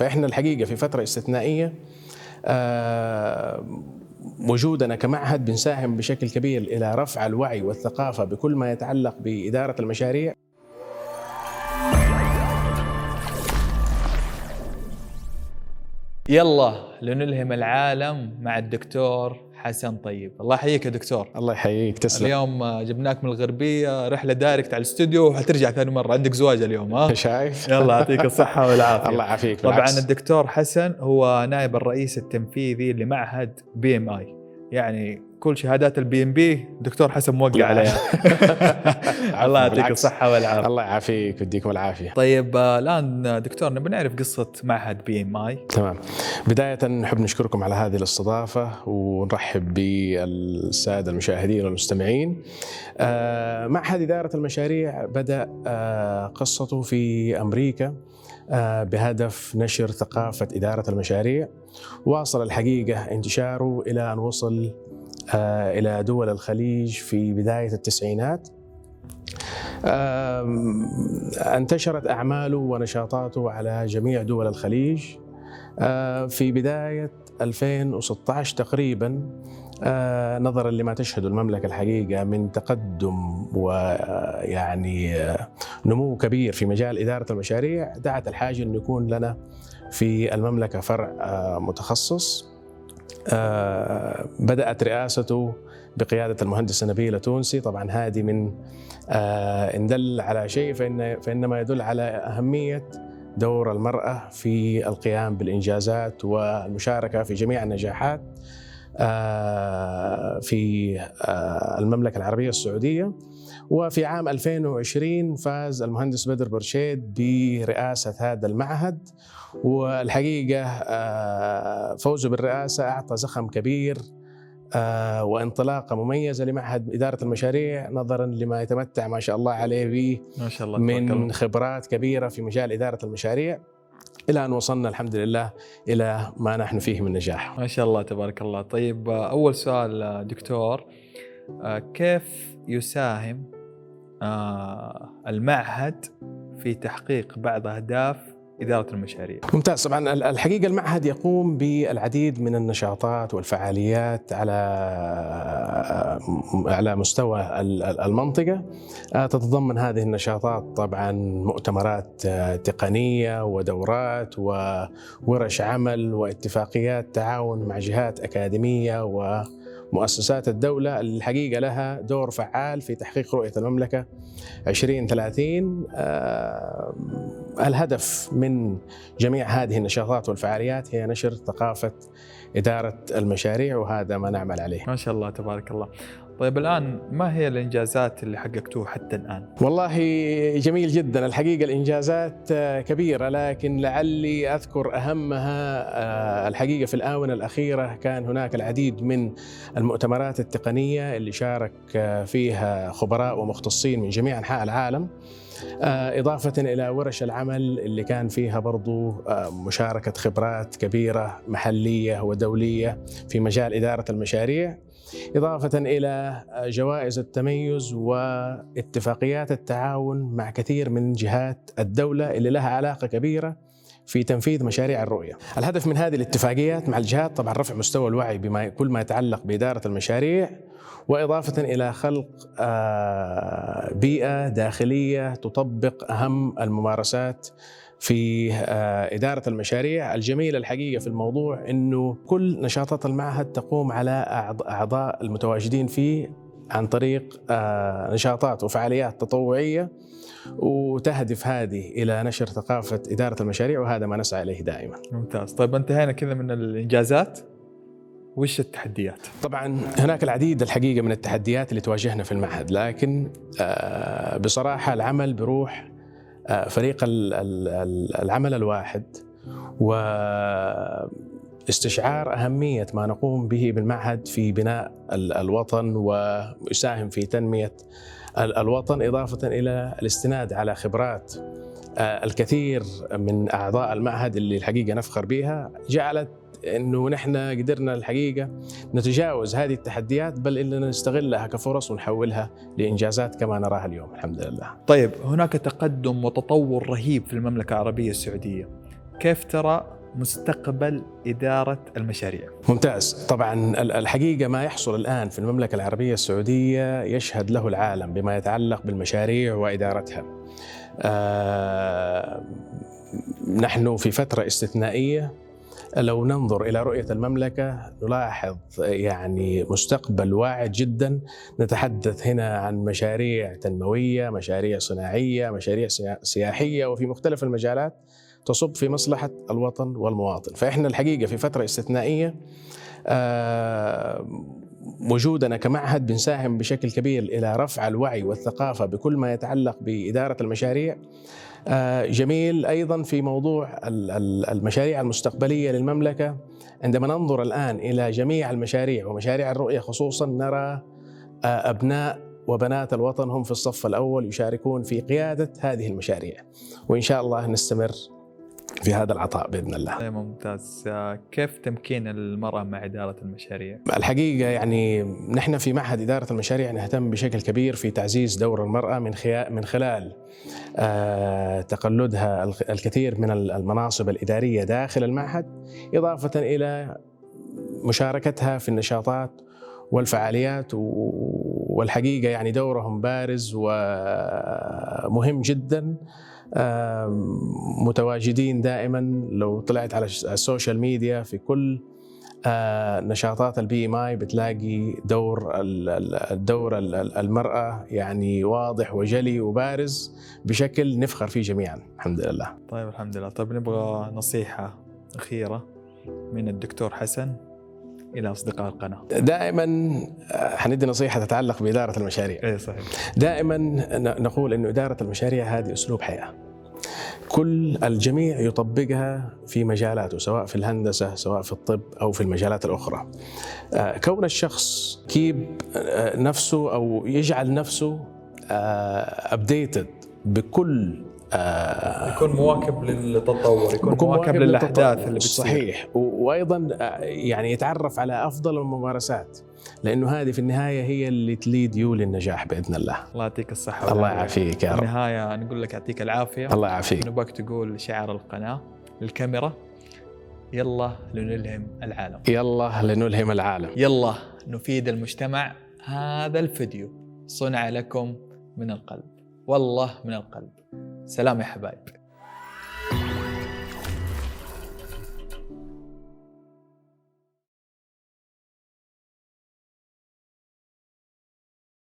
فإحنا الحقيقة في فترة استثنائية آه، وجودنا كمعهد بنساهم بشكل كبير إلى رفع الوعي والثقافة بكل ما يتعلق بإدارة المشاريع. يلا لنلهم العالم مع الدكتور حسن طيب. الله يحييك يا دكتور. الله يحييك تسلم. اليوم جبناك من الغربية رحلة direct على الاستوديو وحترجع ثاني مرة. عندك زواج اليوم ها؟ شايف؟ يلا يعطيك الصحة والعافية. الله يعافيك طبعا بالعكس. الدكتور حسن هو نائب الرئيس التنفيذي لمعهد PMI يعني كل شهادات ال PMP دكتور حسن موقع. عليها. الله يعطيك بالعكس. الصحة والعافية. الله يعافيك ويديكم العافية. طيب آه، الآن دكتور نبي نعرف قصة معهد PMI تمام. بداية نحب نشكركم على هذه الاستضافة ونرحب بالسادة المشاهدين والمستمعين. آه، معهد إدارة المشاريع بدأ آه، قصته في أمريكا آه، بهدف نشر ثقافة إدارة المشاريع. واصل الحقيقة انتشاره إلى أن وصل آه، إلى دول الخليج في بداية التسعينات. انتشرت أعماله ونشاطاته على جميع دول الخليج. آه، في بداية 2016 تقريبا آه، نظرا لما تشهد المملكة الحقيقة من تقدم ويعني نمو كبير في مجال إدارة المشاريع دعت الحاجة أن يكون لنا في المملكة فرع متخصص. بدأت رئاسته بقيادة المهندس نبيل تونسي طبعا هذه من آه، إن دل على شيء فإن فإنما يدل على أهمية دور المرأة في القيام بالإنجازات والمشاركة في جميع النجاحات آه، في آه، المملكة العربية السعودية. وفي عام 2020 فاز المهندس بدر برشيد برئاسة هذا المعهد والحقيقة آه، فوزه بالرئاسة أعطى زخم كبير آه، وانطلاقة مميزة لمعهد إدارة المشاريع نظرا لما يتمتع ما شاء الله عليه به ما شاء الله من. خبرات كبيرة في مجال إدارة المشاريع. إلى أن وصلنا الحمد لله إلى ما نحن فيه من نجاح. ما شاء الله تبارك الله. طيب آه، أول سؤال دكتور كيف يساهم المعهد في تحقيق بعض أهداف إدارة المشاريع. ممتاز. طبعا ال- الحقيقة المعهد يقوم بالعديد من النشاطات والفعاليات على على مستوى ال- ال- المنطقة. آه، تتضمن هذه النشاطات طبعا مؤتمرات آه، تقنية ودورات وورش عمل واتفاقيات تعاون مع جهات أكاديمية ومؤسسات الدولة الحقيقة لها دور فعال في تحقيق رؤية المملكة 2030 آه، الهدف من جميع هذه النشاطات والفعاليات هي نشر ثقافة إدارة المشاريع وهذا ما نعمل عليه. ما شاء الله تبارك الله. طيب الآن ما هي الإنجازات اللي حققتوها حتى الآن؟ والله جميل جدا. الحقيقة الإنجازات آه، كبيرة لكن لعلي أذكر أهمها آه، الحقيقة في الآونة الأخيرة كان هناك العديد من المؤتمرات التقنية اللي شارك آه، فيها خبراء ومختصين من جميع أنحاء العالم إضافة إلى ورش العمل اللي كان فيها برضو مشاركة خبرات كبيرة محلية ودولية في مجال إدارة المشاريع. إضافة إلى جوائز التميز واتفاقيات التعاون مع كثير من جهات الدولة اللي لها علاقة كبيرة في تنفيذ مشاريع الرؤية. الهدف من هذه الاتفاقيات مع الجهات طبعا رفع مستوى الوعي بما كل ما يتعلق بإدارة المشاريع وإضافة إلى خلق آه، بيئة داخلية تطبق أهم الممارسات في آه، إدارة المشاريع الجميل الحقيقة في الموضوع أنه كل نشاطات المعهد تقوم على أعض- أعضاء المتواجدين فيه عن طريق آه، نشاطات وفعاليات تطوعية وتهدف هذه إلى نشر ثقافة إدارة المشاريع وهذا ما نسعى إليه دائما. ممتاز. طيب انتهينا كذا من الإنجازات. وش التحديات؟ طبعا هناك العديد الحقيقة من التحديات اللي تواجهنا في المعهد لكن آه، بصراحة العمل بروح فريق ال- ال- العمل الواحد واستشعار أهمية ما نقوم به بالمعهد في بناء ال- الوطن ويساهم في تنمية ال- الوطن إضافة إلى الاستناد على خبرات آه، الكثير من أعضاء المعهد اللي الحقيقة نفخر بها جعلت إنه نحن قدرنا الحقيقة نتجاوز هذه التحديات بل إننا نستغلها كفرص ونحولها لإنجازات كما نراها اليوم الحمد لله. طيب هناك تقدم وتطور رهيب في المملكة العربية السعودية كيف ترى مستقبل إدارة المشاريع؟ ممتاز طبعا الحقيقة ما يحصل الآن في المملكة العربية السعودية يشهد له العالم بما يتعلق بالمشاريع وإدارتها آه نحن في فترة استثنائية لو ننظر إلى رؤية المملكة نلاحظ يعني مستقبل واعد جدا. نتحدث هنا عن مشاريع تنموية، مشاريع صناعية، مشاريع سياحية وفي مختلف المجالات تصب في مصلحة الوطن والمواطن، فإحنا الحقيقة في فترة استثنائية آه، وجودنا كمعهد بنساهم بشكل كبير إلى رفع الوعي والثقافة بكل ما يتعلق بإدارة المشاريع. آه، جميل أيضا في موضوع المشاريع المستقبلية للمملكة. عندما ننظر الآن إلى جميع المشاريع ومشاريع الرؤية خصوصا نرى آه، أبناء وبنات الوطن هم في الصف الأول يشاركون في قيادة هذه المشاريع. وإن شاء الله نستمر في هذا العطاء بإذن الله. طيب، ممتاز، كيف تمكين المرأة مع إدارة المشاريع؟ الحقيقة يعني نحن في معهد إدارة المشاريع نهتم بشكل كبير في تعزيز دور المرأة من من خلال آه، تقلدها الكثير من المناصب الإدارية داخل المعهد إضافة إلى مشاركتها في النشاطات والفعاليات والحقيقة يعني دورهم بارز ومهم جدا. متواجدين دائما لو طلعت على ال social media في كل آه، نشاطات ال PMI بتلاقي دور الدور المرأة يعني واضح وجلي وبارز بشكل نفخر فيه جميعا. الحمد لله. طيب الحمد لله، طيب نبغى نصيحة أخيرة من الدكتور حسن. إلى أصدقاء القناة. دائما آه، حندي نصيحة تتعلق بإدارة المشاريع. اي صحيح. دائما نقول إنه إدارة المشاريع هذه أسلوب حياة. كل الجميع يطبقها في مجالاته سواء في الهندسة سواء في الطب أو في المجالات الأخرى. آه، كون الشخص keep آه، نفسه أو يجعل نفسه updated بكل آه يكون مواكب للتطور يكون مواكب, مواكب للأحداث اللي بتصير. صحيح. وأيضا آه، يعني يتعرف على أفضل الممارسات لأنه هذه في النهاية هي اللي ت lead you للنجاح بإذن الله. الله يعطيك الصحة الله يعافيك يا رب. في النهايه نقول لك يعطيك العافية. الله يعافيك. نبغاك تقول شعار القناة للكاميرا. يلا لنلهم العالم. يلا لنلهم العالم. يلا نفيد المجتمع. هذا الفيديو صنع لكم من القلب. والله من القلب. سلام يا حبايب.